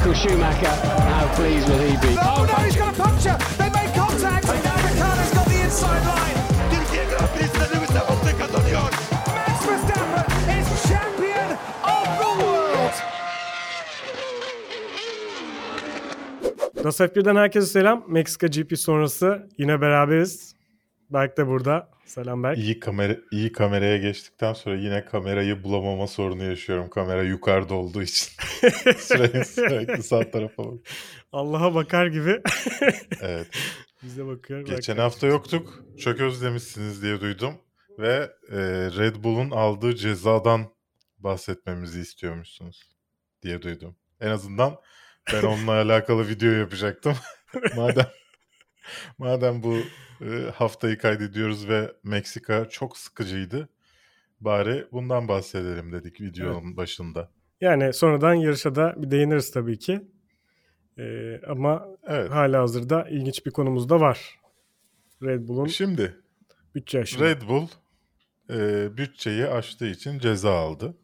Michael Schumacher, how pleased will he be? Oh no, he's got a puncture. They made contact. And now Ricciardo's got the inside line. Max Verstappen is champion of the world. DAS F1'den herkese selam. Meksika GP sonrası yine beraberiz. Berk de burada. Selam Berk. İyi kamera iyi kameraya geçtikten sonra yine kamerayı bulamama sorunu yaşıyorum. Kamera yukarıda olduğu için. sürekli, sürekli sağ tarafa bak. Allah'a bakar gibi. Evet. Bize bakıyor. Geçen Berk. hafta yoktuk. Çok özlemişsiniz diye duydum. Ve e, Red Bull'un aldığı cezadan bahsetmemizi istiyormuşsunuz diye duydum. En azından ben onunla alakalı video yapacaktım. madem madem bu haftayı kaydediyoruz ve Meksika çok sıkıcıydı. Bari bundan bahsedelim dedik videonun başında. Yani sonradan yarışa da bir değiniriz tabii ki. Ee, ama Evet. hala hazırda ilginç bir konumuz da var. Red Bull'un Şimdi bütçe aşımı. Red Bull e, bütçeyi aştığı için ceza aldı.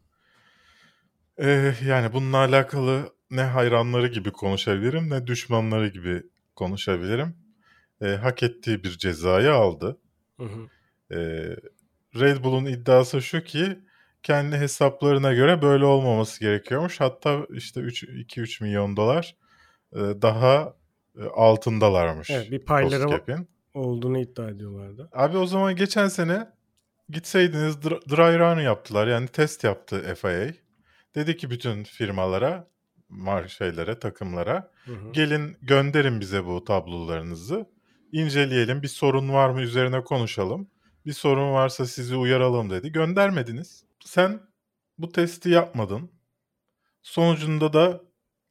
E, yani bununla alakalı ne hayranları gibi konuşabilirim ne düşmanları gibi konuşabilirim. E, hak ettiği bir cezayı aldı. Hı hı. E, Red Bull'un iddiası şu ki kendi hesaplarına göre böyle olmaması gerekiyormuş. Hatta işte 2-3 milyon dolar e, daha e, altındalarmış. Evet, bir payları cost cap'in. olduğunu iddia ediyorlardı. Abi o zaman geçen sene gitseydiniz dr- dry run yaptılar. Yani test yaptı FIA. Dedi ki bütün firmalara, mar şeylere, takımlara Hı hı. gelin gönderin bize bu tablolarınızı. İnceleyelim. Bir sorun var mı üzerine konuşalım. Bir sorun varsa sizi uyaralım dedi. Göndermediniz. Sen bu testi yapmadın. Sonucunda da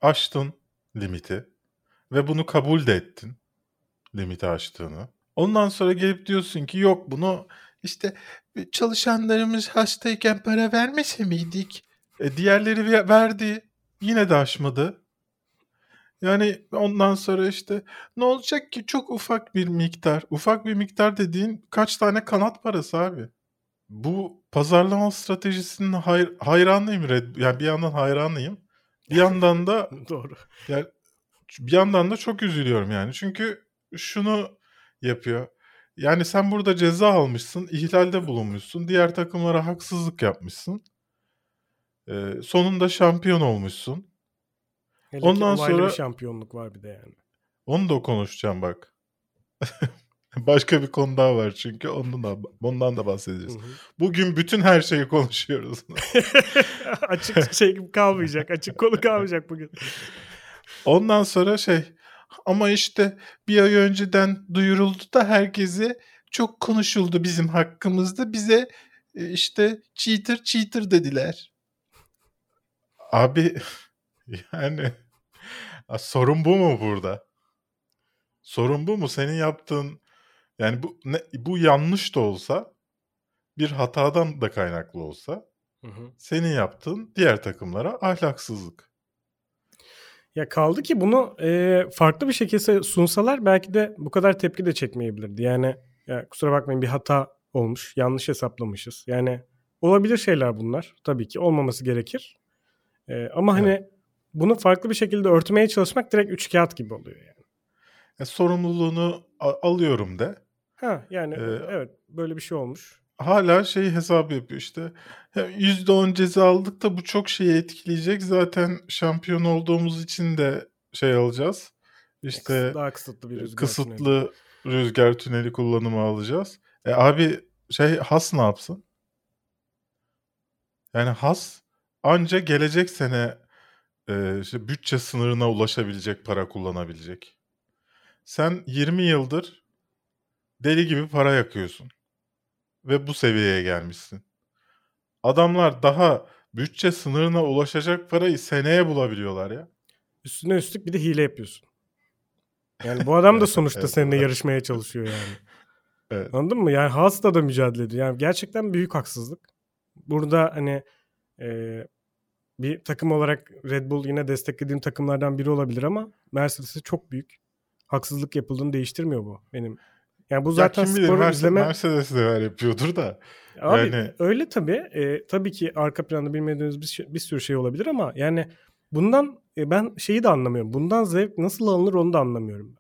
aştın limiti ve bunu kabul de ettin. Limiti aştığını. Ondan sonra gelip diyorsun ki yok bunu işte çalışanlarımız hastayken para vermese miydik? E, diğerleri ve- verdi. Yine de aşmadı. Yani ondan sonra işte ne olacak ki çok ufak bir miktar. Ufak bir miktar dediğin kaç tane kanat parası abi. Bu pazarlama stratejisinin hayr hayranıyım. Red, yani bir yandan hayranıyım. Bir yandan da Doğru. yani bir yandan da çok üzülüyorum yani. Çünkü şunu yapıyor. Yani sen burada ceza almışsın, ihlalde bulunmuşsun, diğer takımlara haksızlık yapmışsın. Ee, sonunda şampiyon olmuşsun. Hele Ondan sonra- bir şampiyonluk var bir de yani. Onu da konuşacağım bak. Başka bir konu daha var çünkü ondan da, ondan da bahsedeceğiz. Hı hı. Bugün bütün her şeyi konuşuyoruz. açık şey kalmayacak. Açık konu kalmayacak bugün. Ondan sonra şey ama işte bir ay önceden duyuruldu da herkese çok konuşuldu bizim hakkımızda. Bize e, işte cheater cheater dediler. Abi yani sorun bu mu burada? Sorun bu mu? Senin yaptığın yani bu ne, bu yanlış da olsa bir hatadan da kaynaklı olsa Hı hı. senin yaptığın diğer takımlara ahlaksızlık. Ya kaldı ki bunu e, farklı bir şekilde sunsalar belki de bu kadar tepki de çekmeyebilirdi. Yani ya kusura bakmayın bir hata olmuş. Yanlış hesaplamışız. Yani olabilir şeyler bunlar. Tabii ki olmaması gerekir. E, ama hani bunu farklı bir şekilde örtmeye çalışmak direkt üç kağıt gibi oluyor yani. E, sorumluluğunu alıyorum de. Ha yani Ee, evet böyle bir şey olmuş. Hala şey hesabı yapıyor işte. Ya %10 ceza aldık da bu çok şeyi etkileyecek. Zaten şampiyon olduğumuz için de şey alacağız. İşte daha kısıtlı bir e, rüzgar kısıtlı rüzgar tüneli kullanımı alacağız. E abi şey Has ne yapsın? Yani Has anca gelecek sene e, işte bütçe sınırına ulaşabilecek para kullanabilecek. Sen 20 yıldır deli gibi para yakıyorsun. Ve bu seviyeye gelmişsin. Adamlar daha bütçe sınırına ulaşacak parayı seneye bulabiliyorlar ya. Üstüne üstlük bir de hile yapıyorsun. Yani bu adam da sonuçta evet, seninle evet. yarışmaya çalışıyor yani. Evet. Anladın mı? Yani Haas'la da mücadele ediyor. Yani gerçekten büyük haksızlık. Burada hani e, bir takım olarak Red Bull yine desteklediğim takımlardan biri olabilir ama Mercedes'e çok büyük haksızlık yapıldığını değiştirmiyor bu benim. Yani bu zaten ya kim bilir sporu Mercedes, izleme... Mercedes de öyle yapıyordur da. Abi yani- öyle tabii. E, tabii ki arka planda bilmediğiniz bir, şey- bir sürü şey olabilir ama yani bundan e, ben şeyi de anlamıyorum. Bundan zevk nasıl alınır onu da anlamıyorum.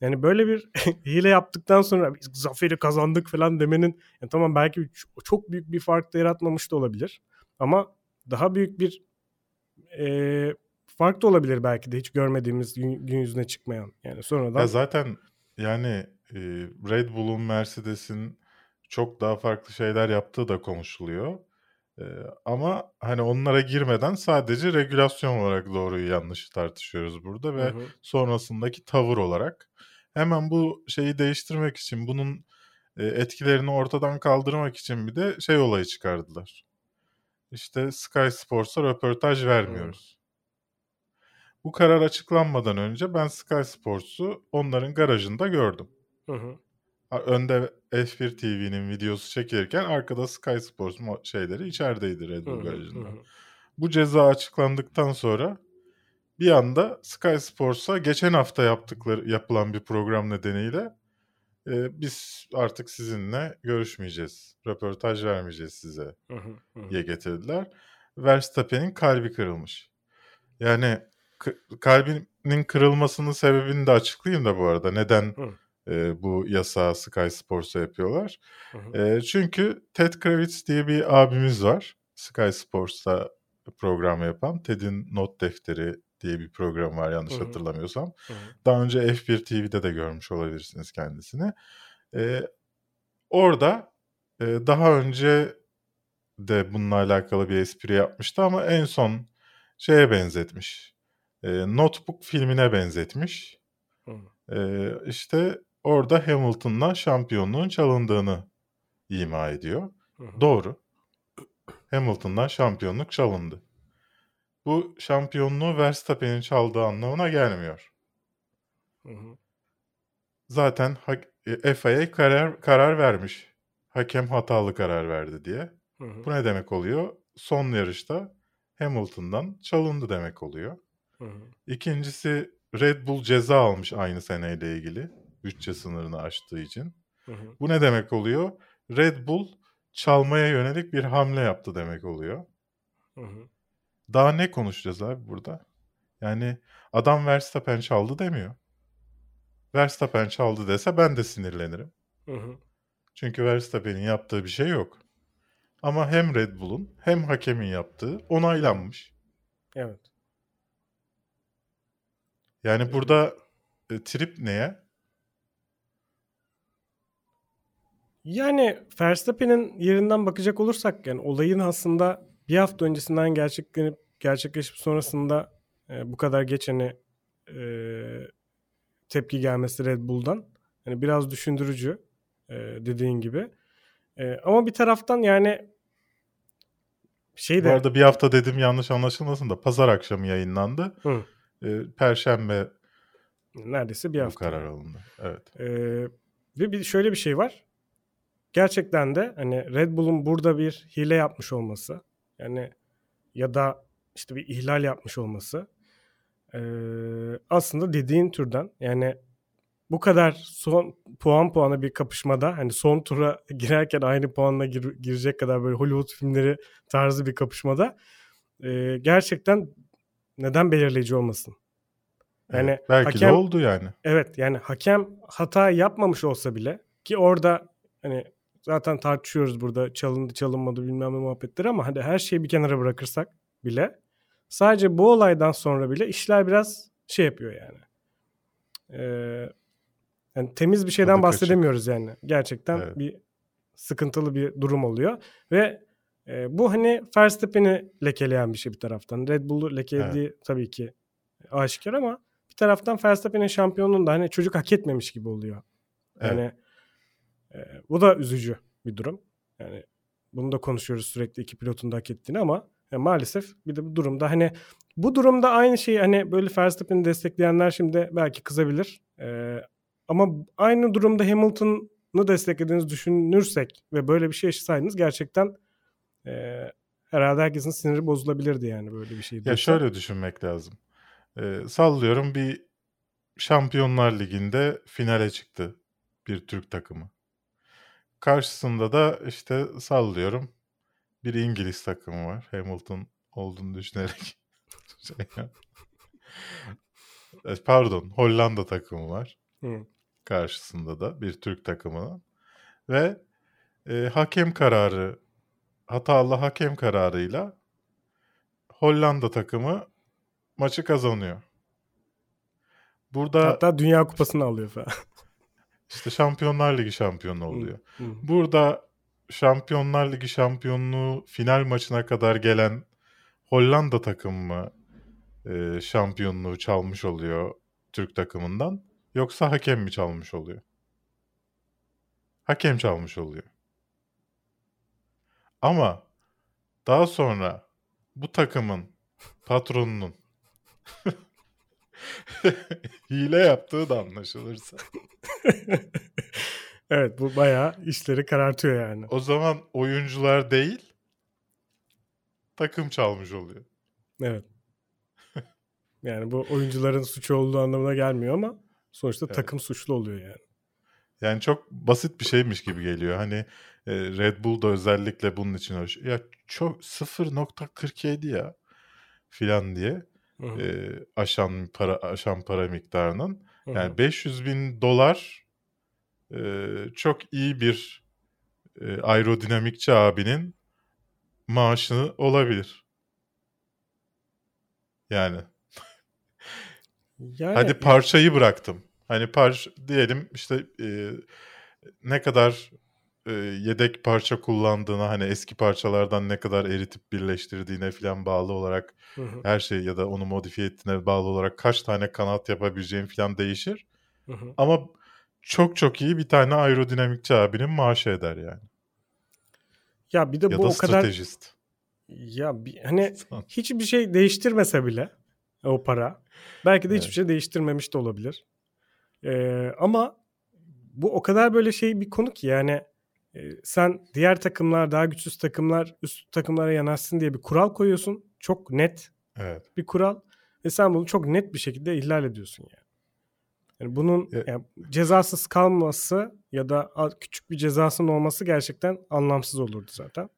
Yani böyle bir hile yaptıktan sonra biz zaferi kazandık falan demenin yani tamam belki çok büyük bir fark da yaratmamış da olabilir. Ama daha büyük bir e, fark da olabilir belki de hiç görmediğimiz gün, gün yüzüne çıkmayan. Yani sonradan. Ya zaten yani e, Red Bull'un, Mercedes'in çok daha farklı şeyler yaptığı da konuşuluyor. E, ama hani onlara girmeden sadece regülasyon olarak doğruyu yanlışı tartışıyoruz burada ve hı hı. sonrasındaki tavır olarak. Hemen bu şeyi değiştirmek için bunun e, etkilerini ortadan kaldırmak için bir de şey olayı çıkardılar. İşte Sky Sports'a röportaj vermiyoruz. Hı. Bu karar açıklanmadan önce ben Sky Sports'u onların garajında gördüm. Hı hı. Önde F1 TV'nin videosu çekilirken arkada Sky Sports şeyleri içerideydi Red Bull hı hı, garajında. Hı. Bu ceza açıklandıktan sonra bir anda Sky Sports'a geçen hafta yaptıkları yapılan bir program nedeniyle e, biz artık sizinle görüşmeyeceğiz, röportaj vermeyeceğiz size diye getirdiler. Verstappen'in kalbi kırılmış. Yani kalbinin kırılmasının sebebini de açıklayayım da bu arada. Neden e, bu yasağı Sky Sports'a yapıyorlar? E, çünkü Ted Kravitz diye bir abimiz var. Sky Sports'ta program yapan. Ted'in Not Defteri diye bir program var yanlış Hı-hı. hatırlamıyorsam. Hı-hı. Daha önce F1 TV'de de görmüş olabilirsiniz kendisini. E, orada e, daha önce de bununla alakalı bir espri yapmıştı ama en son şeye benzetmiş e, Notebook filmine benzetmiş. E, işte orada Hamilton'la şampiyonluğun çalındığını ima ediyor. Hı Doğru. Hamilton'dan şampiyonluk çalındı. Bu şampiyonluğu Verstappen'in çaldığı anlamına gelmiyor. Zaten FIA karar, karar vermiş. Hakem hatalı karar verdi diye. Bu ne demek oluyor? Son yarışta Hamilton'dan çalındı demek oluyor. Hı hı. İkincisi Red Bull ceza almış aynı seneyle ilgili. Bütçe sınırını aştığı için. Hı hı. Bu ne demek oluyor? Red Bull çalmaya yönelik bir hamle yaptı demek oluyor. Hı hı. Daha ne konuşacağız abi burada? Yani adam Verstappen çaldı demiyor. Verstappen çaldı dese ben de sinirlenirim. Hı hı. Çünkü Verstappen'in yaptığı bir şey yok. Ama hem Red Bull'un hem hakemin yaptığı onaylanmış. Evet. Yani burada e, trip neye? Yani Verstappen'in yerinden bakacak olursak yani olayın aslında bir hafta öncesinden gerçeklenip gerçekleşip sonrasında e, bu kadar geçeni e, tepki gelmesi Red Bull'dan yani biraz düşündürücü e, dediğin gibi. E, ama bir taraftan yani şey de... Bu arada bir hafta dedim yanlış anlaşılmasın da pazar akşamı yayınlandı. Hı e, Perşembe neredeyse bir hafta. Bu karar alındı. Evet. E, ve bir şöyle bir şey var. Gerçekten de hani Red Bull'un burada bir hile yapmış olması yani ya da işte bir ihlal yapmış olması e, aslında dediğin türden yani bu kadar son puan puana bir kapışmada hani son tura girerken aynı puanla gir, girecek kadar böyle Hollywood filmleri tarzı bir kapışmada e, gerçekten neden belirleyici olmasın? Yani evet, belki hakem, de oldu yani. Evet yani hakem hata yapmamış olsa bile ki orada hani zaten tartışıyoruz burada çalındı çalınmadı bilmem ne muhabbetleri ama hadi her şeyi bir kenara bırakırsak bile sadece bu olaydan sonra bile işler biraz şey yapıyor yani. Ee, yani temiz bir şeyden Tadı bahsedemiyoruz kaçık. yani. Gerçekten evet. bir sıkıntılı bir durum oluyor ve e, bu hani Verstappen'i lekeleyen bir şey bir taraftan. Red Bull'u lekelediği evet. tabii ki aşikar ama bir taraftan Verstappen'in şampiyonluğunu da hani çocuk hak etmemiş gibi oluyor. Yani evet. E, bu da üzücü bir durum. Yani bunu da konuşuyoruz sürekli iki pilotun da hak ettiğini ama yani maalesef bir de bu durumda hani bu durumda aynı şeyi hani böyle Verstappen'i destekleyenler şimdi belki kızabilir. Ee, ama aynı durumda Hamilton'ı desteklediğinizi düşünürsek ve böyle bir şey yaşasaydınız gerçekten e, herhalde herkesin siniri bozulabilirdi yani böyle bir şey. Ya şöyle düşünmek lazım. E, sallıyorum bir Şampiyonlar Ligi'nde finale çıktı bir Türk takımı. Karşısında da işte sallıyorum bir İngiliz takımı var. Hamilton olduğunu düşünerek. şey Pardon, Hollanda takımı var. Hı. Karşısında da bir Türk takımının. Ve e, hakem kararı, hatalı hakem kararıyla Hollanda takımı maçı kazanıyor. Burada Hatta Dünya Kupası'nı alıyor falan. İşte Şampiyonlar Ligi şampiyonu oluyor. Hı. Burada Şampiyonlar Ligi şampiyonluğu final maçına kadar gelen Hollanda takımı mı e, şampiyonluğu çalmış oluyor Türk takımından yoksa hakem mi çalmış oluyor? Hakem çalmış oluyor. Ama daha sonra bu takımın patronunun hile yaptığı da anlaşılırsa evet bu bayağı işleri karartıyor yani. o zaman oyuncular değil takım çalmış oluyor. Evet. Yani bu oyuncuların suçu olduğu anlamına gelmiyor ama sonuçta Evet. takım suçlu oluyor yani. Yani çok basit bir şeymiş gibi geliyor. Hani e, Red Bull da özellikle bunun için. Ya çok 0.47 ya filan diye Hı hı. e, aşan para aşan para miktarının. Hı hı. Yani 500 bin dolar e, çok iyi bir e, aerodinamikçi abinin maaşı olabilir. Yani yani, hadi parçayı bıraktım. Hani parç diyelim işte e, ne kadar e, yedek parça kullandığına hani eski parçalardan ne kadar eritip birleştirdiğine falan bağlı olarak Hı hı, her şey ya da onu modifiye ettiğine bağlı olarak kaç tane kanat yapabileceğin falan değişir. hı hı. Ama çok çok iyi bir tane aerodinamikçi abinin maaşı eder yani. Ya bir de Ya bu da o kadar stratejist. ya bir, hani hiçbir şey değiştirmese bile o para belki de hiçbir Evet. şey değiştirmemiş de olabilir. Ee, ama bu o kadar böyle şey bir konu ki yani e, sen diğer takımlar daha güçsüz takımlar üst takımlara yanaşsın diye bir kural koyuyorsun. Çok net Evet. bir kural ve sen bunu çok net bir şekilde ihlal ediyorsun yani. Yani bunun Ya- yani cezasız kalması ya da küçük bir cezasının olması gerçekten anlamsız olurdu zaten.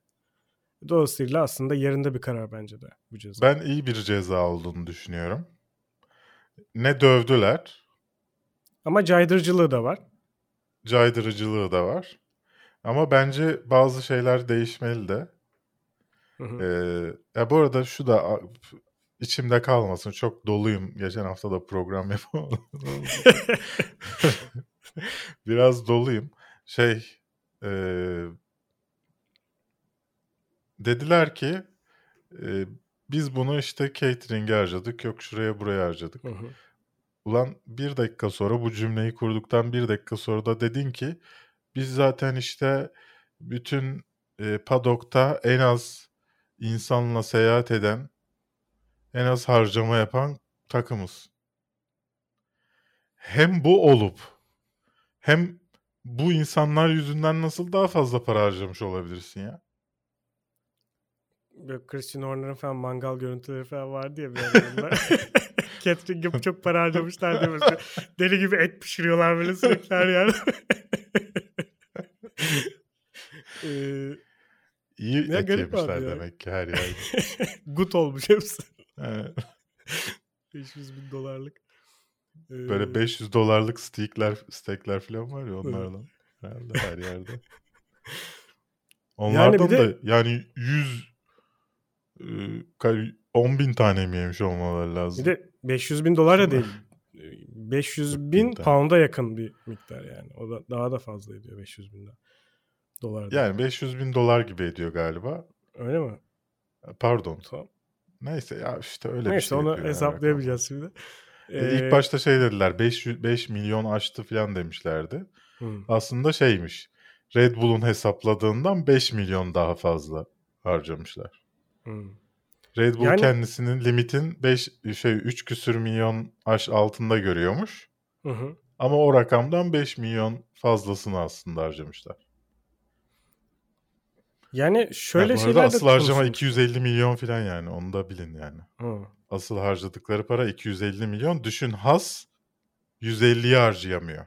Dolayısıyla aslında yerinde bir karar bence de bu ceza. Ben iyi bir ceza olduğunu düşünüyorum. Ne dövdüler, Ama caydırıcılığı da var. caydırıcılığı da var. Ama bence bazı şeyler değişmeli de. Hı hı. Ee, ya bu arada şu da içimde kalmasın. Çok doluyum. Geçen hafta da program yapamadım. Biraz doluyum. Şey e, dediler ki e, biz bunu işte catering'e harcadık. Yok şuraya buraya harcadık. Hı hı. Ulan bir dakika sonra bu cümleyi kurduktan bir dakika sonra da dedin ki biz zaten işte bütün e, padokta en az insanla seyahat eden, en az harcama yapan takımız. Hem bu olup hem bu insanlar yüzünden nasıl daha fazla para harcamış olabilirsin ya? Böyle Christian Horner'ın falan mangal görüntüleri falan vardı ya bir. Catering yapıp çok para harcamışlar diye. Deli gibi et pişiriyorlar böyle sürekli her yerde. Ee, İyi Ne et garip yemişler abi demek ki her yerde. gut olmuş hepsi. Evet. 500 bin dolarlık. Ee, Böyle 500 dolarlık steakler, steakler falan var ya onlardan. Herhalde her yerde. Onlardan bir de- da yani 100 e, ka- 10 bin tane mi yemiş olmaları lazım? Bir de 500 bin dolar da değil. 500 bin tane. pound'a yakın bir miktar yani. O da daha da fazla ediyor 500 bin dolar. Yani 500 bin dolar gibi ediyor galiba. Öyle mi? Pardon. Tamam. Neyse ya işte öyle bir Neyse şey. onu yapıyor yani hesaplayabileceğiz şimdi. E, İlk başta şey dediler 5, 5 milyon aştı falan demişlerdi. Hı. Aslında şeymiş. Red Bull'un hesapladığından 5 milyon daha fazla harcamışlar. Hı. Red Bull Yani- kendisinin limitin 5 şey 3 küsür milyon aş altında görüyormuş. Hı hı. Ama o rakamdan 5 milyon fazlasını aslında harcamışlar. Yani şöyle Yani şeyler asıl harcama konuşulmuş. 250 milyon falan yani onu da bilin yani. Hı. Asıl harcadıkları para 250 milyon. Düşün Has 150'yi harcayamıyor.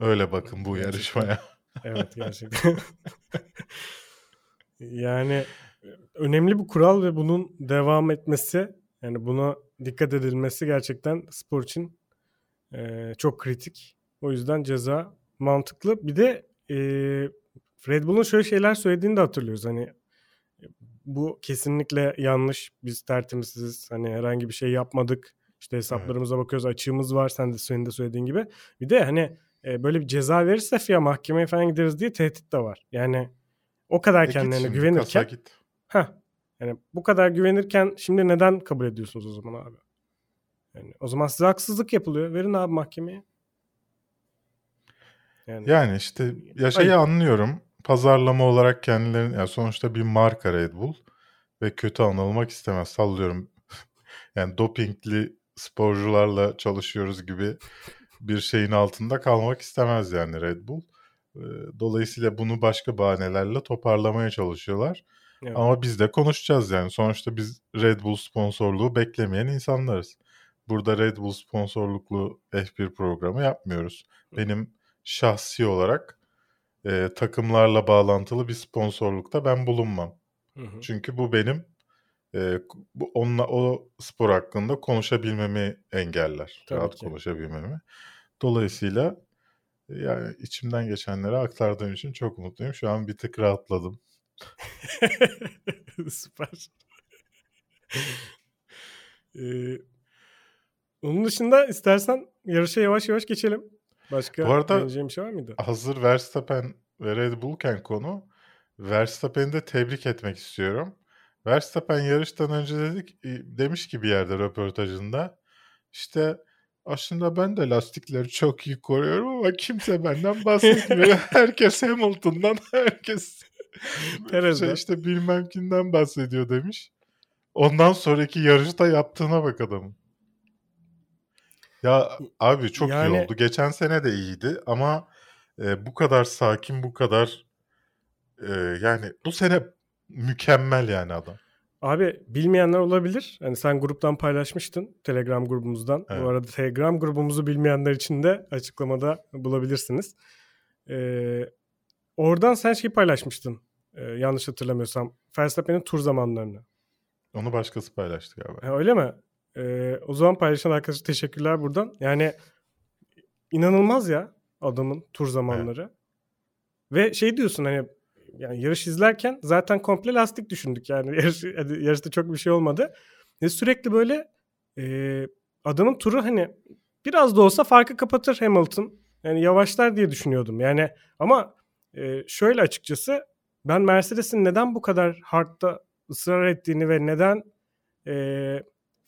Öyle bakın bu Gerçekten. yarışmaya. Evet gerçekten. yani önemli bir kural ve bunun devam etmesi yani buna dikkat edilmesi gerçekten spor için e, çok kritik. O yüzden ceza mantıklı. Bir de e, Red Bull'un şöyle şeyler söylediğini de hatırlıyoruz. Hani bu kesinlikle yanlış. Biz tertemizsiz. Hani herhangi bir şey yapmadık. İşte hesaplarımıza evet. bakıyoruz. Açığımız var. Sen de senin de söylediğin gibi. Bir de hani e, böyle bir ceza verirse FIA mahkemeye falan gideriz diye tehdit de var. Yani o kadar e kendilerine şimdi, güvenirken. Git. Heh, yani bu kadar güvenirken şimdi neden kabul ediyorsunuz o zaman abi? Yani o zaman size haksızlık yapılıyor. Verin abi mahkemeye. Yani, yani işte ya şeyi anlıyorum. Pazarlama olarak kendilerini yani sonuçta bir marka Red Bull ve kötü anılmak istemez. Sallıyorum. yani dopingli sporcularla çalışıyoruz gibi bir şeyin altında kalmak istemez yani Red Bull. Dolayısıyla bunu başka bahanelerle toparlamaya çalışıyorlar. Evet. Ama biz de konuşacağız yani. Sonuçta biz Red Bull sponsorluğu beklemeyen insanlarız. Burada Red Bull sponsorluklu F1 programı yapmıyoruz. Benim şahsi olarak e, takımlarla bağlantılı bir sponsorlukta ben bulunmam. Hı hı. Çünkü bu benim e, bu onunla o spor hakkında konuşabilmemi engeller. Tabii rahat ki. konuşabilmemi. Dolayısıyla yani içimden geçenleri aktardığım için çok mutluyum. Şu an bir tık rahatladım. Süper. ee, onun dışında istersen yarışa yavaş yavaş geçelim. Başka Bu arada bir şey var mıydı? Hazır Verstappen ve Red Bull'ken konu Verstappen'i de tebrik etmek istiyorum. Verstappen yarıştan önce dedik demiş ki bir yerde röportajında işte aslında ben de lastikleri çok iyi koruyorum ama kimse benden bahsetmiyor. herkes Hamilton'dan, herkes şey işte bilmem kimden bahsediyor demiş. Ondan sonraki yarışta yaptığına bak adamın. Ya abi çok yani... iyi oldu. Geçen sene de iyiydi ama e, bu kadar sakin, bu kadar e, yani bu sene mükemmel yani adam. Abi bilmeyenler olabilir. Hani sen gruptan paylaşmıştın Telegram grubumuzdan. Evet. Bu arada Telegram grubumuzu bilmeyenler için de açıklamada bulabilirsiniz. Ee, oradan sen şey paylaşmıştın. Ee, yanlış hatırlamıyorsam. Verstappen'in tur zamanlarını. Onu başkası paylaştı galiba. Ha, öyle mi? Ee, o zaman paylaşan arkadaşa teşekkürler buradan. Yani inanılmaz ya adamın tur zamanları. Evet. Ve şey diyorsun hani yani yarış izlerken zaten komple lastik düşündük yani yarış, yarışta çok bir şey olmadı. Ve sürekli böyle e, adamın turu hani biraz da olsa farkı kapatır Hamilton. Yani yavaşlar diye düşünüyordum. Yani ama e, şöyle açıkçası ben Mercedes'in neden bu kadar hardta ısrar ettiğini ve neden e,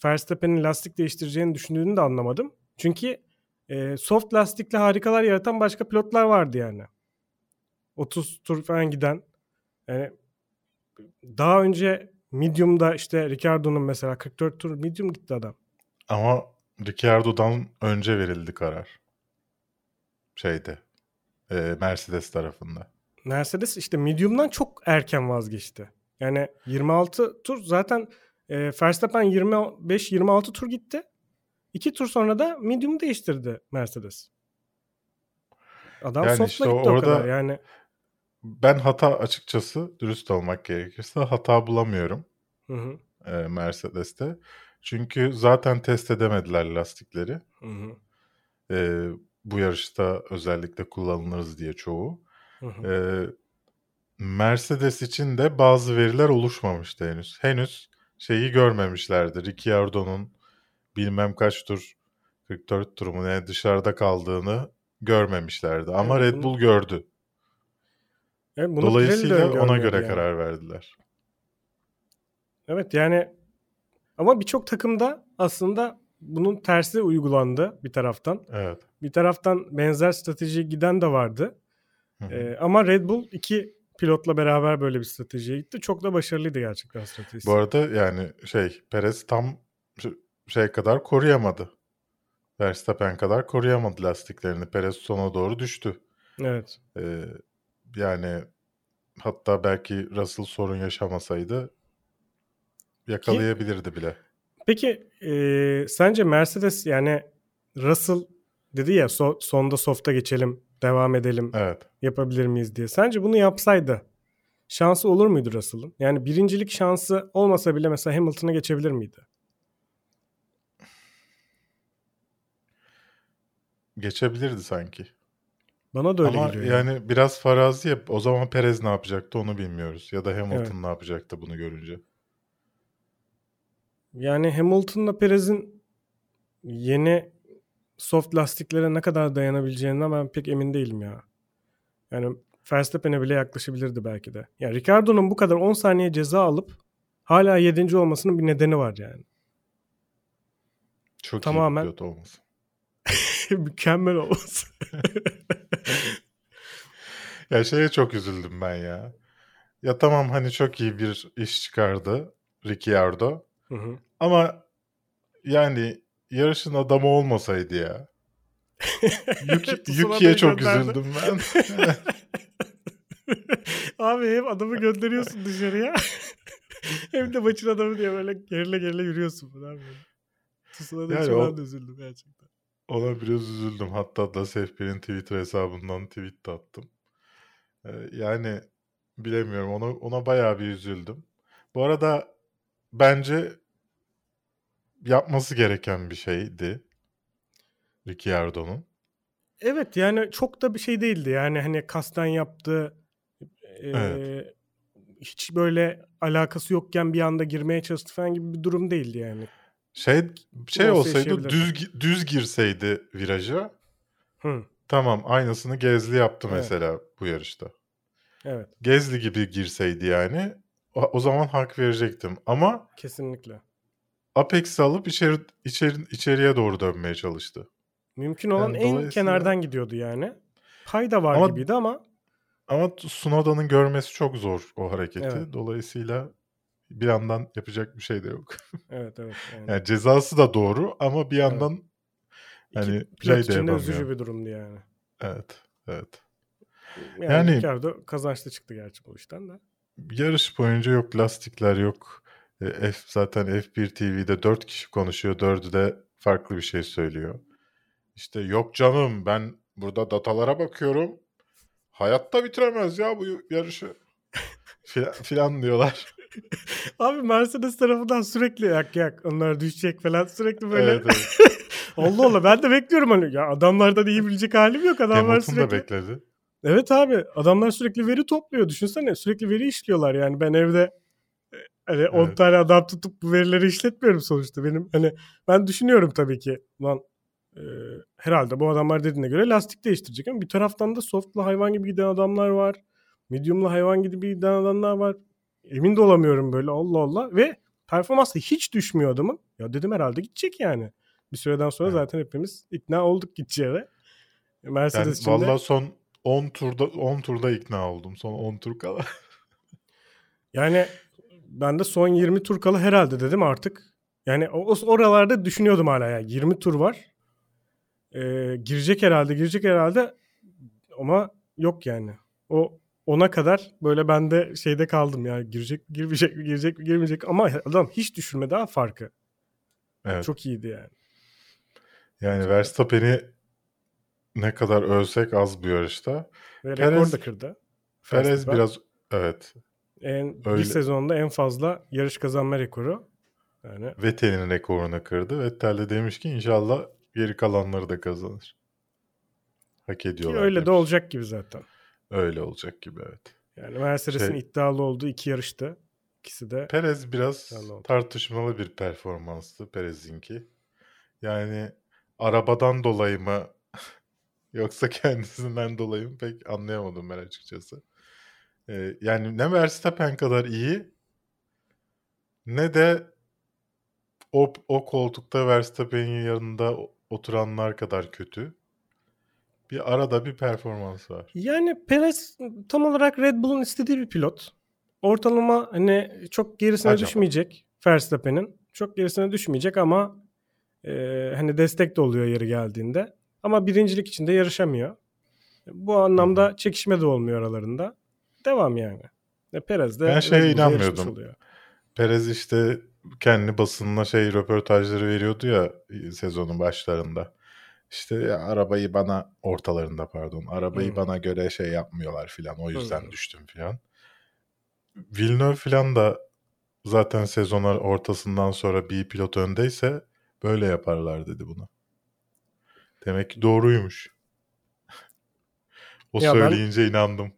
Verstappen'in lastik değiştireceğini düşündüğünü de anlamadım. Çünkü e, soft lastikle harikalar yaratan başka pilotlar vardı yani. 30 tur falan giden. Yani daha önce medium'da işte Ricardo'nun mesela 44 tur medium gitti adam. Ama Ricardo'dan önce verildi karar. Şeyde. E, Mercedes tarafında. Mercedes işte medium'dan çok erken vazgeçti. Yani 26 tur zaten e, Verstappen 25-26 tur gitti. İki tur sonra da medium değiştirdi Mercedes. Adam yani işte gitti orada, o kadar yani. Ben hata açıkçası dürüst olmak gerekirse hata bulamıyorum. Hı hı. E, Mercedes'te. Çünkü zaten test edemediler lastikleri. Hı hı. E, bu yarışta özellikle kullanılırız diye çoğu. Hı hı. E, Mercedes için de bazı veriler oluşmamıştı henüz. Henüz şeyi görmemişlerdi. Ricciardo'nun bilmem kaç tur 44 tur mu ne dışarıda kaldığını görmemişlerdi. Ama evet, Red Bull gördü. Evet, bunu Dolayısıyla ona göre yani. karar verdiler. Evet yani ama birçok takımda aslında bunun tersi uygulandı bir taraftan. Evet. Bir taraftan benzer strateji giden de vardı. Ee, ama Red Bull iki pilotla beraber böyle bir stratejiye gitti. Çok da başarılıydı gerçekten stratejisi. Bu arada yani şey Perez tam şey kadar koruyamadı. Verstappen kadar koruyamadı lastiklerini. Perez sona doğru düştü. Evet. Ee, yani hatta belki Russell sorun yaşamasaydı yakalayabilirdi Ki, bile. Peki e, sence Mercedes yani Russell dedi ya so, sonda soft'a geçelim devam edelim evet. yapabilir miyiz diye. Sence bunu yapsaydı şansı olur muydu Russell'ın? Yani birincilik şansı olmasa bile mesela Hamilton'a geçebilir miydi? Geçebilirdi sanki. Bana da öyle Ama geliyor. yani biraz farazi yap. O zaman Perez ne yapacaktı onu bilmiyoruz. Ya da Hamilton Evet. ne yapacaktı bunu görünce. Yani Hamilton'la Perez'in yeni soft lastiklere ne kadar dayanabileceğinden ben pek emin değilim ya. Yani Verstappen'e bile yaklaşabilirdi belki de. Yani Ricardo'nun bu kadar 10 saniye ceza alıp hala 7. olmasının bir nedeni var yani. Çok Tamamen- iyi olması. Mükemmel olması. Ya şeye çok üzüldüm ben ya. Ya tamam hani çok iyi bir iş çıkardı Ricciardo. Hı hı. Ama yani yarışın adamı olmasaydı ya. Yuki, Yuki'ye çok gönderdi. üzüldüm ben. Abi hem adamı gönderiyorsun dışarıya hem de maçın adamı diye böyle gerile gerile yürüyorsun falan böyle. Tsunada Yani için o- üzüldüm gerçekten. Ona biraz üzüldüm. Hatta da F1'in Twitter hesabından tweet de attım. Ee, yani bilemiyorum. Ona, ona bayağı bir üzüldüm. Bu arada bence yapması gereken bir şeydi. Ricciardo'nun. Evet yani çok da bir şey değildi. Yani hani kasten yaptı. Ee, Evet. Hiç böyle alakası yokken bir anda girmeye çalıştı falan gibi bir durum değildi yani. Şey şey Olsa olsaydı düz düz girseydi viraja Hı, tamam aynısını Gezli yaptı Evet. mesela bu yarışta. evet Gezli gibi girseydi yani o, o zaman hak verecektim. Ama kesinlikle. Apex'i alıp içeri, içeri, içeriye doğru dönmeye çalıştı. Mümkün olan Yani en dolayısıyla- kenardan gidiyordu yani. Pay da var Ama- gibiydi ama Ama Sunoda'nın görmesi çok zor o hareketi. Evet. Dolayısıyla bir yandan yapacak bir şey de yok. evet evet. Yani. Yani cezası da doğru ama bir yandan İki hani pilot play için de yapamıyor. üzücü bir durumdu yani. Evet, evet. Yani, Yani- Ricardo kazançlı çıktı gerçi bu işten de. Yarış boyunca yok lastikler yok. E, F zaten F1 TV'de 4 kişi konuşuyor. Dördü de farklı bir şey söylüyor. İşte yok canım ben burada datalara bakıyorum. Hayatta bitiremez ya bu yarışı. Filan, filan diyorlar. Abi Mercedes tarafından sürekli yak yak onlar düşecek falan sürekli böyle. Evet, evet. Allah Allah ben de bekliyorum hani ya adamlardan iyi bilecek halim yok adamlar Hamilton da sürekli. bekledi. Evet abi adamlar sürekli veri topluyor düşünsene sürekli veri işliyorlar yani ben evde hani 10 Evet. tane adam tutup bu verileri işletmiyorum sonuçta benim hani ben düşünüyorum tabii ki lan e, herhalde bu adamlar dediğine göre lastik değiştirecek ama bir taraftan da softla hayvan gibi giden adamlar var medium'la hayvan gibi giden adamlar var emin de olamıyorum böyle Allah Allah ve performans da hiç düşmüyor adamın ya dedim herhalde gidecek yani bir süreden sonra Evet. zaten hepimiz ikna olduk gideceğine Mercedes Ben için de- valla son 10 turda 10 turda ikna oldum. Son 10 tur kala. Yani ben de son 20 tur kala herhalde dedim artık. Yani o, oralarda düşünüyordum hala ya. 20 tur var. Ee, girecek herhalde, girecek herhalde. Ama yok yani. O ona kadar böyle ben de şeyde kaldım yani girecek girmeyecek girecek mi, girmeyecek ama adam hiç düşürme daha farkı. Evet. Çok iyiydi yani. Yani Verstappen'i ne kadar ölsek az bu yarışta. Ve Perez- rekor da kırdı. Perez Verstappen. biraz evet en, bir öyle. sezonda en fazla yarış kazanma rekoru. Yani Vettel'in rekorunu kırdı. Vettel de demiş ki inşallah geri kalanları da kazanır. Hak ki ediyorlar. öyle de demiş. olacak gibi zaten. Öyle olacak gibi evet. Yani Mercedes'in Şey- iddialı olduğu iki yarıştı. İkisi de Perez biraz tartışmalı bir performanstı Perez'inki. Yani arabadan dolayı mı yoksa kendisinden dolayı mı pek anlayamadım ben açıkçası. Ee, yani ne Verstappen kadar iyi ne de o, o koltukta Verstappen'in yanında oturanlar kadar kötü. Bir arada bir performans var. Yani Perez tam olarak Red Bull'un istediği bir pilot. Ortalama hani çok gerisine Acaba. düşmeyecek Verstappen'in. Çok gerisine düşmeyecek ama e, hani destek de oluyor yeri geldiğinde. Ama birincilik için de yarışamıyor. Bu anlamda çekişme de olmuyor aralarında. Devam yani. E, Perez de Ben şeye inanmıyordum. Perez işte kendi basınına şey röportajları veriyordu ya e, sezonun başlarında. İşte ya arabayı bana ortalarında pardon. Arabayı Hı. bana göre şey yapmıyorlar filan. O yüzden Hı. düştüm filan. Villeneuve falan da zaten sezonlar ortasından sonra bir pilot öndeyse böyle yaparlar dedi bunu. Demek ki doğruymuş. o Ya ben- söyleyince inandım.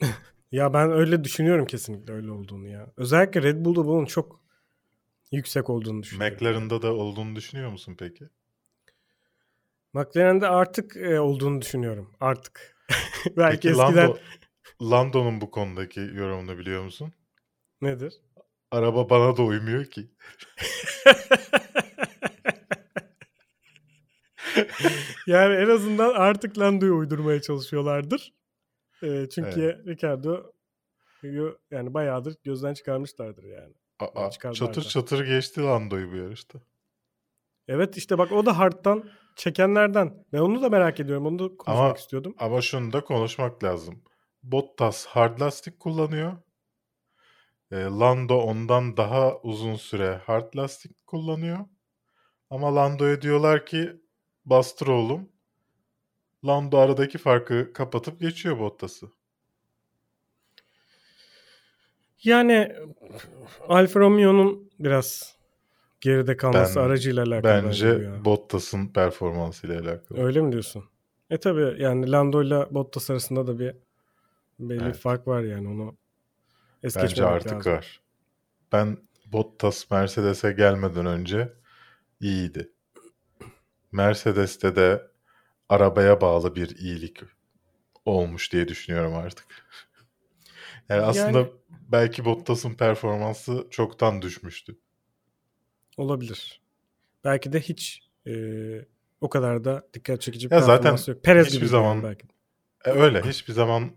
Ya ben öyle düşünüyorum kesinlikle öyle olduğunu ya. Özellikle Red Bull'da bunun çok yüksek olduğunu düşünüyorum. McLaren'da da olduğunu düşünüyor musun peki? McLaren'de artık e, olduğunu düşünüyorum. Artık. Belki Peki eskiden Lando, Lando'nun bu konudaki yorumunu biliyor musun? nedir? Araba bana da uymuyor ki. yani en azından artık Lando'yu uydurmaya çalışıyorlardır. E, çünkü Ricardo yani bayağıdır gözden çıkarmışlardır yani. Aa, çıkardılar çatır çatır geçti Lando'yu bu yarışta. Evet işte bak o da hard'tan çekenlerden. Ben onu da merak ediyorum. Onu da konuşmak Ama- istiyordum. Ama şunu da konuşmak lazım. Bottas hard lastik kullanıyor. E, Lando ondan daha uzun süre hard lastik kullanıyor. Ama Lando'ya diyorlar ki bastır oğlum. Lando aradaki farkı kapatıp geçiyor Bottas'ı. Yani Alfa Romeo'nun biraz geride kalması Ben- aracıyla alakalı Bence. Bottas'ın performansıyla alakalı. Öyle mi diyorsun? E tabi yani Lando ile Bottas arasında da bir belli Evet. fark var yani onu es Bence artık lazım. var. Ben Bottas Mercedes'e gelmeden önce iyiydi. Mercedes'te de arabaya bağlı bir iyilik olmuş diye düşünüyorum artık. Yani aslında Yani- belki Bottas'ın performansı çoktan düşmüştü. Olabilir. Belki de hiç e, o kadar da dikkat çekici bir Ya zaten yok. Perez hiçbir gibi zaman- belki. E öyle hiçbir zaman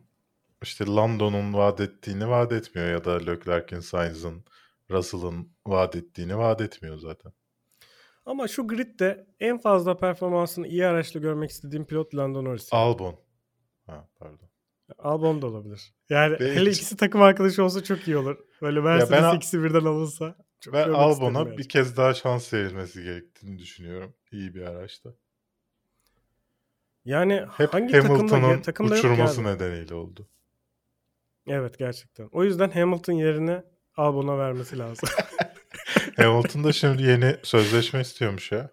işte Lando'nun vaat ettiğini vaat etmiyor ya da Leclerc'in, Sainz'ın, Russell'ın vaat ettiğini vaat etmiyor zaten. Ama şu gridde en fazla performansını iyi araçla görmek istediğim pilot Lando Norris. Albon. Ha pardon. Albon da olabilir. Yani Benim hele ikisi takım arkadaşı olsa çok iyi olur. Böyle Mercedes ben- ikisi birden alınsa. Çok Ben Albon'a yani. bir kez daha şans verilmesi gerektiğini düşünüyorum. İyi bir araçta. Yani Hep hangi Hamilton'ın takımda uçurması nedeniyle oldu. Evet gerçekten. O yüzden Hamilton yerine Albon'a vermesi lazım. Hamilton da şimdi yeni sözleşme istiyormuş ya.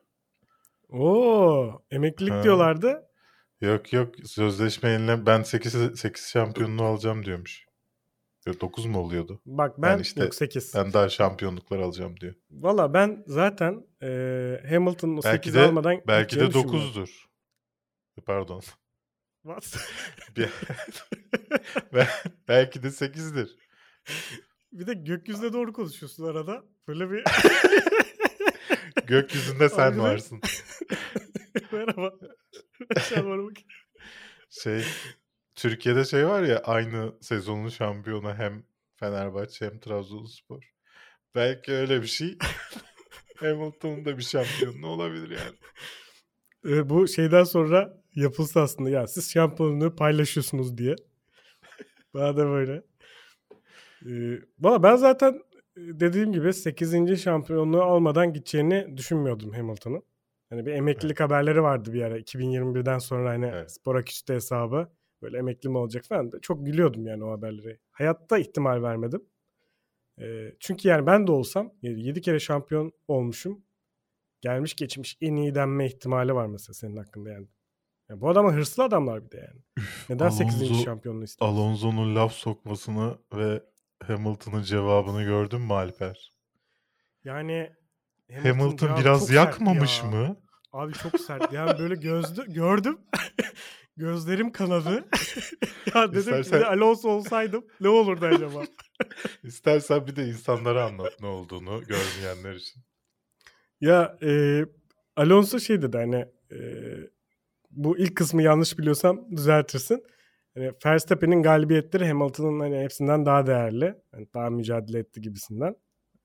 Oo, emeklilik Ha. diyorlardı. Yok yok sözleşme yenile ben 8, 8 şampiyonluğu alacağım diyormuş. Yok 9 mu oluyordu? Bak ben Yani işte yok 8. Ben daha şampiyonluklar alacağım diyor. Valla ben zaten e, Hamilton'ın o Belki 8 de almadan belki de gideceğini düşünmüyorum. 9'dur. Pardon. What? Belki de 8'dir. Bir de gökyüzüne doğru konuşuyorsun arada. Böyle bir Gökyüzünde sen Abi varsın. merhaba. Doğru bak. Şey Türkiye'de şey var ya aynı sezonun şampiyonu hem Fenerbahçe hem Trabzonspor. Belki öyle bir şey. Hamilton'un da bir şampiyonluğu olabilir yani. E, bu şeyden sonra yapılsa aslında ya siz şampiyonluğu paylaşıyorsunuz diye. Bana da böyle. E, Valla ben zaten e, dediğim gibi 8. şampiyonluğu almadan gideceğini düşünmüyordum Hamilton'ın. Hani bir emeklilik haberleri vardı bir ara 2021'den sonra hani Evet. spora küste hesabı böyle emekli mi olacak falan. Çok gülüyordum yani o haberleri. Hayatta ihtimal vermedim. E, çünkü yani ben de olsam 7 kere şampiyon olmuşum. Gelmiş geçmiş en iyi denme ihtimali var mesela senin hakkında yani. Ya bu adamlar hırslı adamlar bir de yani. Neden 8. Alonso- şampiyonluğu istiyor? Alonso'nun laf sokmasını ve Hamilton'ın cevabını gördün mü Alper? Yani Hamilton, cevabı biraz yakmamış ya. mı? Abi çok sert. Yani böyle gözlü gördüm. Gözlerim kanadı. ya dedim ki İstersen- de Alonso olsaydım ne olurdu acaba? İstersen bir de insanlara anlat ne olduğunu görmeyenler için. ya e, Alonso şey dedi hani e, bu ilk kısmı yanlış biliyorsam düzeltirsin. Hani Verstappen'in galibiyetleri Hamilton'ın hani hepsinden daha değerli. Yani daha mücadele etti gibisinden.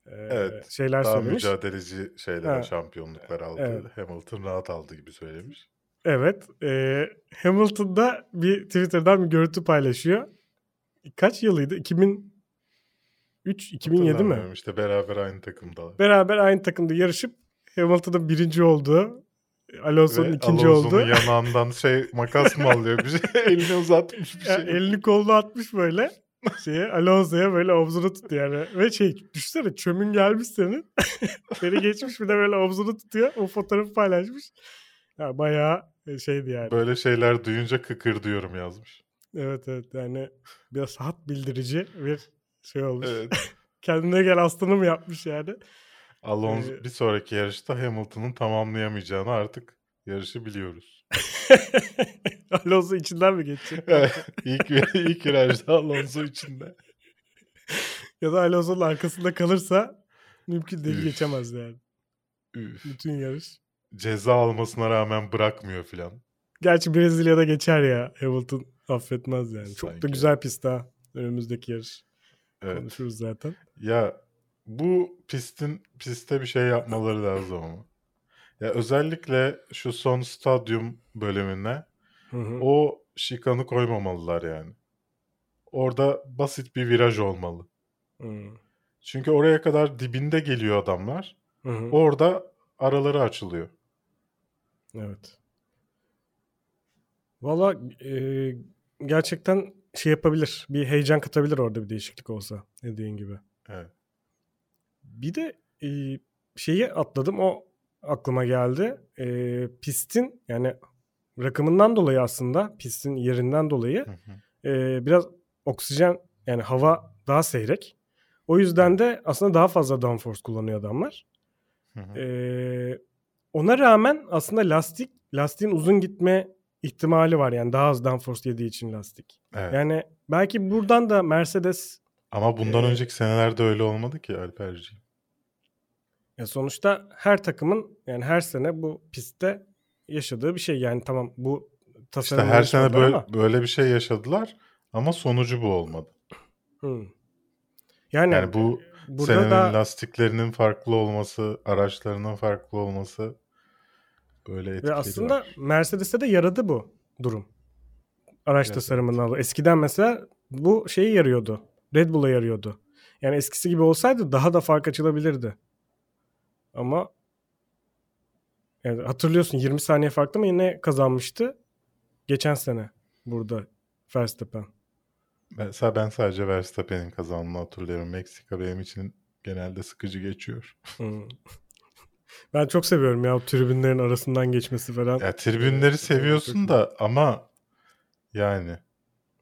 E, Evet, Şeyler Daha söylemiş. mücadeleci şeyler, Ha. şampiyonluklar aldı. Evet. Hamilton rahat aldı gibi söylemiş. Evet. E, Hamilton da bir Twitter'dan bir görüntü paylaşıyor. Kaç yılıydı? 2003 2007 mi? İşte beraber aynı takımdalar. Beraber aynı takımda yarışıp Hamilton'ın birinci olduğu, Alonso'nun ikinci Alonso'nun olduğu. yanağından şey makas mı alıyor bir şey elini uzatmış bir şey. elini kolunu atmış böyle. şeye Alonso'ya böyle omzunu tuttu yani. Ve şey düşünsene çömün gelmiş senin. Seni geçmiş bir de böyle omzunu tutuyor. O fotoğrafı paylaşmış. Ya bayağı e, şeydi yani. Böyle şeyler duyunca kıkır diyorum yazmış. Evet evet yani biraz hat bildirici bir şey olmuş. Evet. Kendine gel aslanım yapmış yani. Alonso Ee, bir sonraki yarışta Hamilton'ın tamamlayamayacağını artık yarışı biliyoruz. Alonso içinden mi geçecek? ilk ilk virajda Alonso içinde. ya da Alonso'nun arkasında kalırsa mümkün değil Üf. geçemez yani. Üf. Bütün yarış. Ceza almasına rağmen bırakmıyor filan. Gerçi Brezilya'da geçer ya. Hamilton affetmez yani. Çok da Sanki. güzel pist ha. Önümüzdeki yarış. Evet. Konuşuruz zaten. Ya bu pistin piste bir şey yapmaları lazım ama. Ya özellikle şu son stadyum bölümüne Hı hı. o şikanı koymamalılar yani. Orada basit bir viraj olmalı. Hı. Çünkü oraya kadar dibinde geliyor adamlar. Hı hı. Orada araları açılıyor. Evet. Valla e, gerçekten şey yapabilir. Bir heyecan katabilir orada bir değişiklik olsa. Dediğin gibi. Evet. Bir de e, şeyi atladım. O aklıma geldi. E, pistin yani rakımından dolayı aslında pistin yerinden dolayı Hı hı. e, biraz oksijen yani hava daha seyrek. O yüzden de aslında daha fazla downforce kullanıyor adamlar. Hı hı. Ee, ona rağmen aslında lastik lastiğin uzun gitme ihtimali var yani daha az downforce yediği için lastik. Evet. Yani belki buradan da Mercedes Ama bundan Ee, önceki senelerde öyle olmadı ki Alperciğim. Ya sonuçta her takımın yani her sene bu pistte yaşadığı bir şey yani tamam bu İşte tasarım her sene böyle, böyle bir şey yaşadılar ama sonucu bu olmadı. Yani, Yani bu burada senenin da lastiklerinin farklı olması, araçlarının farklı olması böyle etkileri ve aslında. Mercedes'e de yaradı bu durum. Araç Evet, tasarımından. Eskiden mesela bu şeyi yarıyordu. Red Bull'a yarıyordu. Yani eskisi gibi olsaydı daha da fark açılabilirdi. Ama yani hatırlıyorsun 20 saniye farklı mı yine kazanmıştı geçen sene burada Verstappen. Mesela ben sadece Verstappen'in kazandığını hatırlıyorum. Meksika benim için genelde sıkıcı geçiyor. Hmm. Ben çok seviyorum ya tribünlerin arasından geçmesi falan. Ya tribünleri seviyorsun da ama yani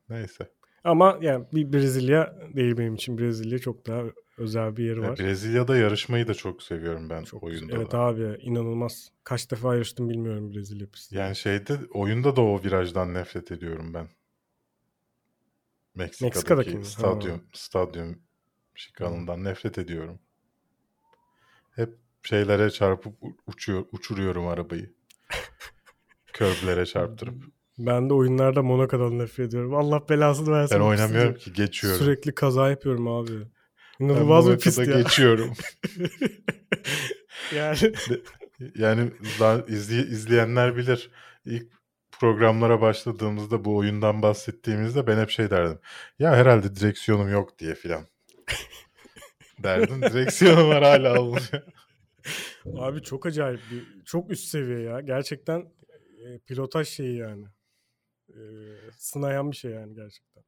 neyse. Ama yani bir Brezilya değil benim için. Brezilya çok daha özel bir yeri Ya var. Brezilya'da yarışmayı da çok seviyorum ben Çok oyunda güzel. Evet da. abi inanılmaz. Kaç defa yarıştım bilmiyorum Brezilya pisti. Yani şeyde oyunda da o virajdan nefret ediyorum ben. Meksika'daki, Meksika'daki mi? stadyum stadyum şikanından nefret ediyorum. Hep şeylere çarpıp uçuyor uçuruyorum arabayı. Körblere çarptırıp. Ben de oyunlarda Monaco'dan nefret ediyorum. Allah belasını versin. Ben oynamıyorum ki geçiyorum. Sürekli kaza yapıyorum abi. İnanılmaz bir pist ya. geçiyorum. yani Yani izley- izleyenler bilir. İlk programlara başladığımızda bu oyundan bahsettiğimizde ben hep şey derdim. Ya herhalde direksiyonum yok diye filan. Derdim. Direksiyonum var hala olmuyor. abi çok acayip bir çok üst seviye ya. Gerçekten e, pilotaj şeyi yani. E, sınayan bir şey yani gerçekten.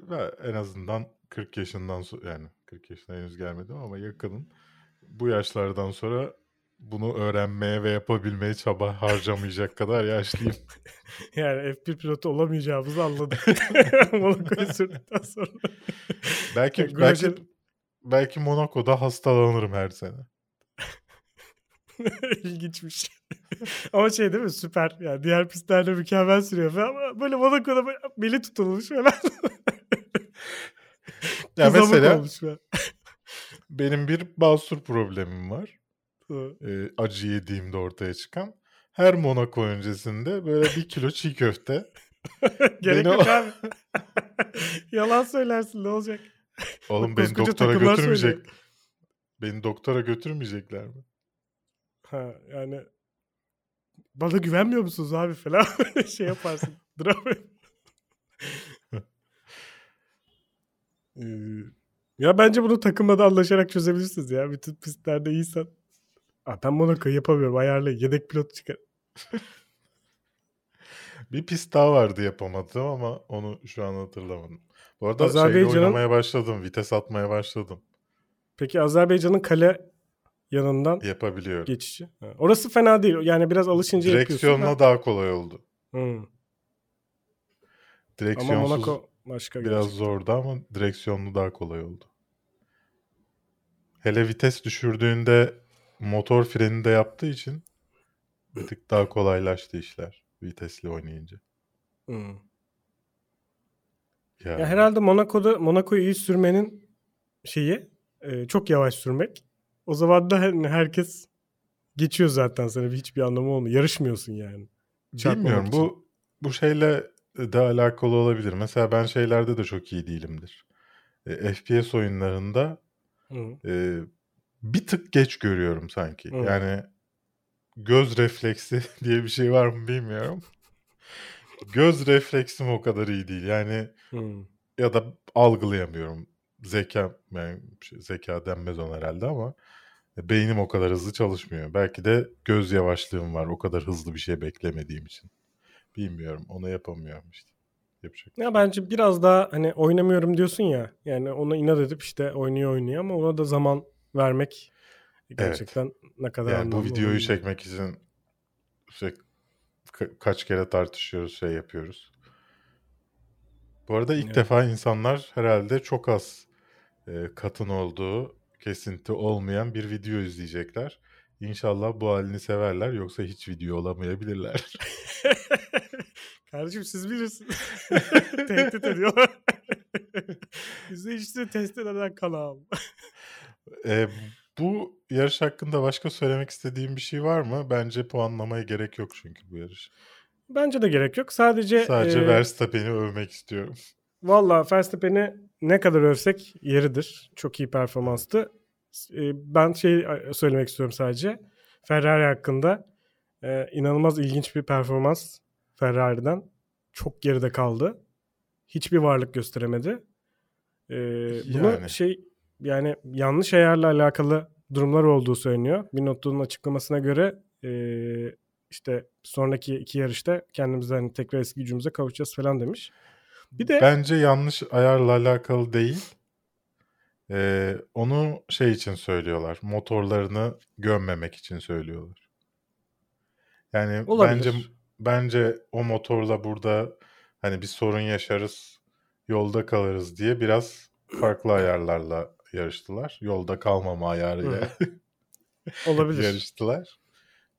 Ve en azından 40 yaşından sonra yani 40 yaşına henüz gelmedim ama yakınım. Bu yaşlardan sonra bunu öğrenmeye ve yapabilmeye çaba harcamayacak kadar yaşlıyım. Yani F1 pilotu olamayacağımızı anladık. Monaco'yu sürdükten sonra. Belki Grosjean- belki belki Monaco'da hastalanırım her sene. İlginçmiş. ama şey değil mi süper. Yani diğer pistlerde mükemmel sürüyor falan ama böyle Monaco'da böyle beli tutulmuş falan. Ya Kızamık mesela olmuş falan. benim bir basur problemim var. Ee, acı yediğimde ortaya çıkan. Her Monaco öncesinde böyle bir kilo çiğ köfte. Gerek Beni- yok abi. Yalan söylersin ne olacak? Oğlum beni doktora götürmeyecek. söylüyor. Beni doktora götürmeyecekler mi? Ha yani bana güvenmiyor musunuz abi falan şey yaparsın. Drama. Ee, ya bence bunu takımla da anlaşarak çözebilirsiniz ya. Bütün pistlerde iyisen. Aa, ben Monaco'yu yapamıyorum. Ayarlayın. Yedek pilot çıkar. Bir pist daha vardı yapamadım ama onu şu an hatırlamadım. Bu arada şeyle Azerbaycan'ın- oynamaya başladım. Vites atmaya başladım. Peki Azerbaycan'ın kale yanından Yapabiliyorum. geçişi. Ha, Orası fena değil. Yani biraz alışınca yapıyorsun. Direksiyonla da. daha kolay oldu. Ama Direksiyonsuz Monaco başka biraz gerçekten. zordu ama direksiyonlu daha kolay oldu. Hele vites düşürdüğünde motor freni de yaptığı için bir tık daha kolaylaştı işler vitesli oynayınca. Hı. Ya, Ya herhalde Monaco'da Monaco'yu iyi sürmenin şeyi e, çok yavaş sürmek. O zaman da her- herkes geçiyor zaten sana hiçbir anlamı olmuyor. Yarışmıyorsun yani. çarpmamak Bilmiyorum için. bu bu şeyle de alakalı olabilir. Mesela ben şeylerde de çok iyi değilimdir. E, FPS oyunlarında Hı. e, bir tık geç görüyorum sanki. Hı. Yani göz refleksi diye bir şey var mı bilmiyorum. göz refleksim o kadar iyi değil. Yani Hı. ya da algılayamıyorum. Zeka yani şey, zeka denmez ona herhalde ama beynim o kadar hızlı çalışmıyor. Belki de göz yavaşlığım var. O kadar hızlı bir şey beklemediğim için. Bilmiyorum. Onu yapamıyorum işte. Yapacak. Ya şey bence biraz daha hani oynamıyorum diyorsun ya. Yani ona inat edip işte oynuyor oynuyor ama ona da zaman vermek gerçekten ne kadar Yani bu videoyu çekmek için işte ka- kaç kere tartışıyoruz, şey yapıyoruz. Bu arada ilk Evet. defa insanlar herhalde çok az e, katın olduğu, kesinti olmayan bir video izleyecekler. İnşallah bu halini severler yoksa hiç video olamayabilirler. Kardeşim siz bilirsiniz. Tehdit ediyorlar. İşte test eden kanal. E, bu yarış hakkında başka söylemek istediğim bir şey var mı? Bence puanlamaya gerek yok çünkü bu yarış. Bence de gerek yok. Sadece Sadece e, Verstappen'i övmek istiyorum. Valla Verstappen'i ne kadar övsek yeridir. Çok iyi performanstı. E, Ben şey söylemek istiyorum sadece. Ferrari hakkında e, inanılmaz ilginç bir performans Ferrari'den. Çok geride kaldı. Hiçbir varlık gösteremedi. E, bunu Yani. şey yani yanlış ayarla alakalı durumlar olduğu söyleniyor. Binotto'nun açıklamasına göre e, işte sonraki iki yarışta kendimizden hani tekrar eski gücümüze kavuşacağız falan demiş. Bir de Bence yanlış ayarla alakalı değil. Ee, onu şey için söylüyorlar. Motorlarını gömmemek için söylüyorlar. Yani Olabilir. bence bence o motorla burada hani bir sorun yaşarız, yolda kalırız diye biraz farklı ayarlarla yarıştılar. Yolda kalmama ayarıyla olabilir. yarıştılar.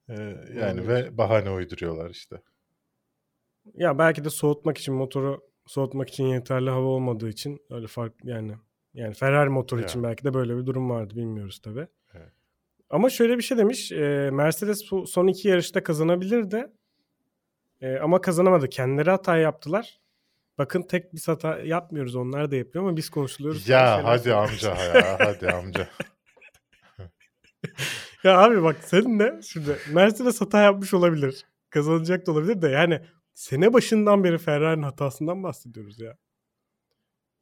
Ee, yani Olabilir. ve bahane uyduruyorlar işte. Ya belki de soğutmak için motoru soğutmak için yeterli hava olmadığı için öyle fark yani yani Ferrari motoru Ya. için belki de böyle bir durum vardı bilmiyoruz tabi. Evet. Ama şöyle bir şey demiş. e, Mercedes bu son iki yarışta kazanabilirdi. E, ama kazanamadı. Kendileri hata yaptılar. Bakın tek biz hata yapmıyoruz. Onlar da yapıyor ama biz konuşuluyoruz. Ya şeyler hadi amca ya hadi amca. Ya abi bak senin de şimdi Mercedes hata yapmış olabilir. Kazanacak da olabilir de yani sene başından beri Ferrari'nin hatasından bahsediyoruz ya.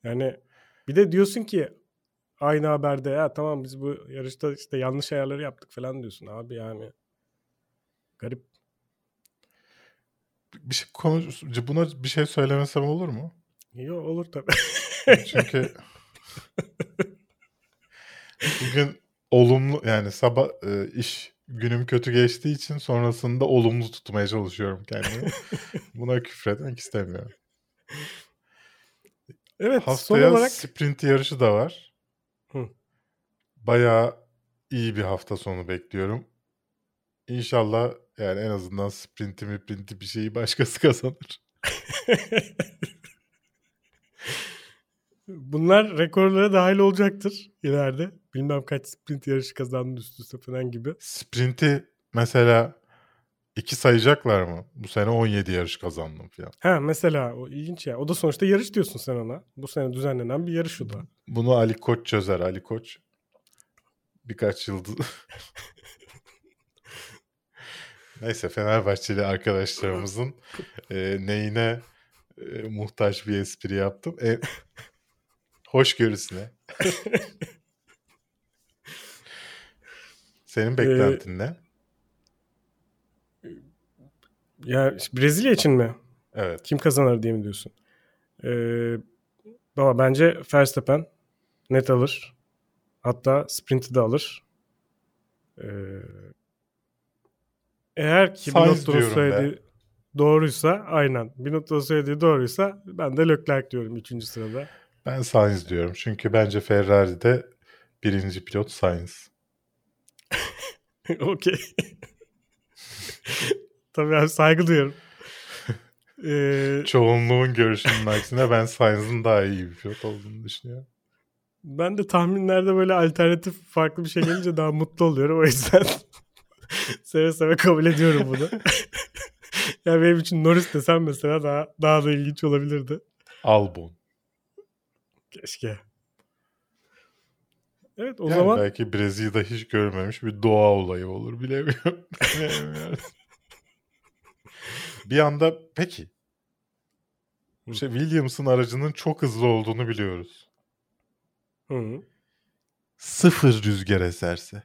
Yani bir de diyorsun ki aynı haberde ya tamam biz bu yarışta işte yanlış ayarları yaptık falan diyorsun abi yani. Garip. Bir şey konuş buna bir şey söylemesem olur mu? Yo olur tabii. Çünkü bugün olumlu yani sabah e, iş günüm kötü geçtiği için sonrasında olumlu tutmaya çalışıyorum kendimi. Buna küfretmek istemiyorum. evet Haftaya son olarak sprint yarışı da var. Hı. Bayağı iyi bir hafta sonu bekliyorum. İnşallah yani en azından sprinti mi printi bir şeyi başkası kazanır. bunlar rekorlara dahil olacaktır ileride. Bilmem kaç sprint yarışı kazandın üst üste falan gibi. Sprinti mesela iki sayacaklar mı? Bu sene 17 yarış kazandım falan. Ha mesela o ilginç ya. O da sonuçta yarış diyorsun sen ona. Bu sene düzenlenen bir yarış o da. Bunu Ali Koç çözer. Ali Koç birkaç yıldız. Neyse Fenerbahçeli arkadaşlarımızın e, neyine e, muhtaç bir espri yaptım. E, hoşgörüsüne. Senin beklentin ne? Ya Brezilya için mi? Evet. Kim kazanır diye mi diyorsun? Ee, baba bence Verstappen net alır. Hatta sprint'i de alır. Ee, eğer ki Binotto'nun söylediği doğruysa aynen. Binotto'nun söylediği doğruysa ben de Leclerc diyorum 3. sırada. Ben Sainz diyorum. Çünkü bence Ferrari'de birinci pilot Sainz. Okey. Tabii ben saygı duyuyorum. Ee, Çoğunluğun görüşünün aksine ben Sainz'ın daha iyi bir pilot olduğunu düşünüyorum. ben de tahminlerde böyle alternatif farklı bir şey gelince daha mutlu oluyorum. O yüzden seve seve kabul ediyorum bunu. ya benim için Norris desem mesela daha daha da ilginç olabilirdi. Albon. Keşke. Evet o Yani zaman belki Brezilya'da hiç görmemiş bir doğa olayı olur bilemiyorum. Bilemiyorum. bir anda peki işte Williams'ın aracının çok hızlı olduğunu biliyoruz. Hı. Sıfır rüzgar eserse.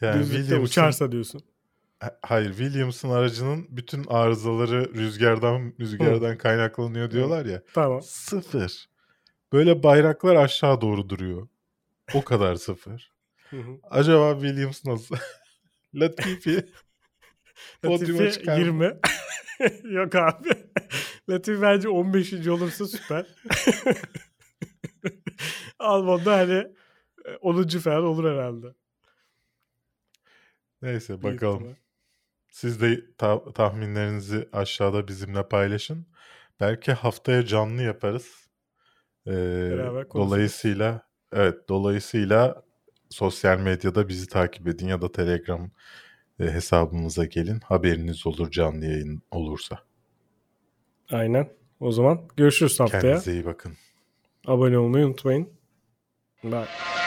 Yani düzlükte uçarsa diyorsun. Ha- Hayır Williams'ın aracının bütün arızaları rüzgardan rüzgardan kaynaklanıyor diyorlar ya. Tamam. Sıfır. Böyle bayraklar aşağı doğru duruyor. O kadar sıfır. Acaba Williams nasıl? Latifi. Podyuma Latifi çıkar mı? 20. Yok abi. Latifi bence 15. olursa süper. Albon'da hani 10. falan olur herhalde. Neyse bakalım. Siz de ta- tahminlerinizi aşağıda bizimle paylaşın. Belki haftaya canlı yaparız. Ee, Beraber dolayısıyla evet dolayısıyla sosyal medyada bizi takip edin ya da Telegram e, hesabımıza gelin. Haberiniz olur canlı yayın olursa. Aynen. O zaman görüşürüz haftaya. Kendinize iyi bakın. Abone olmayı unutmayın. Bye.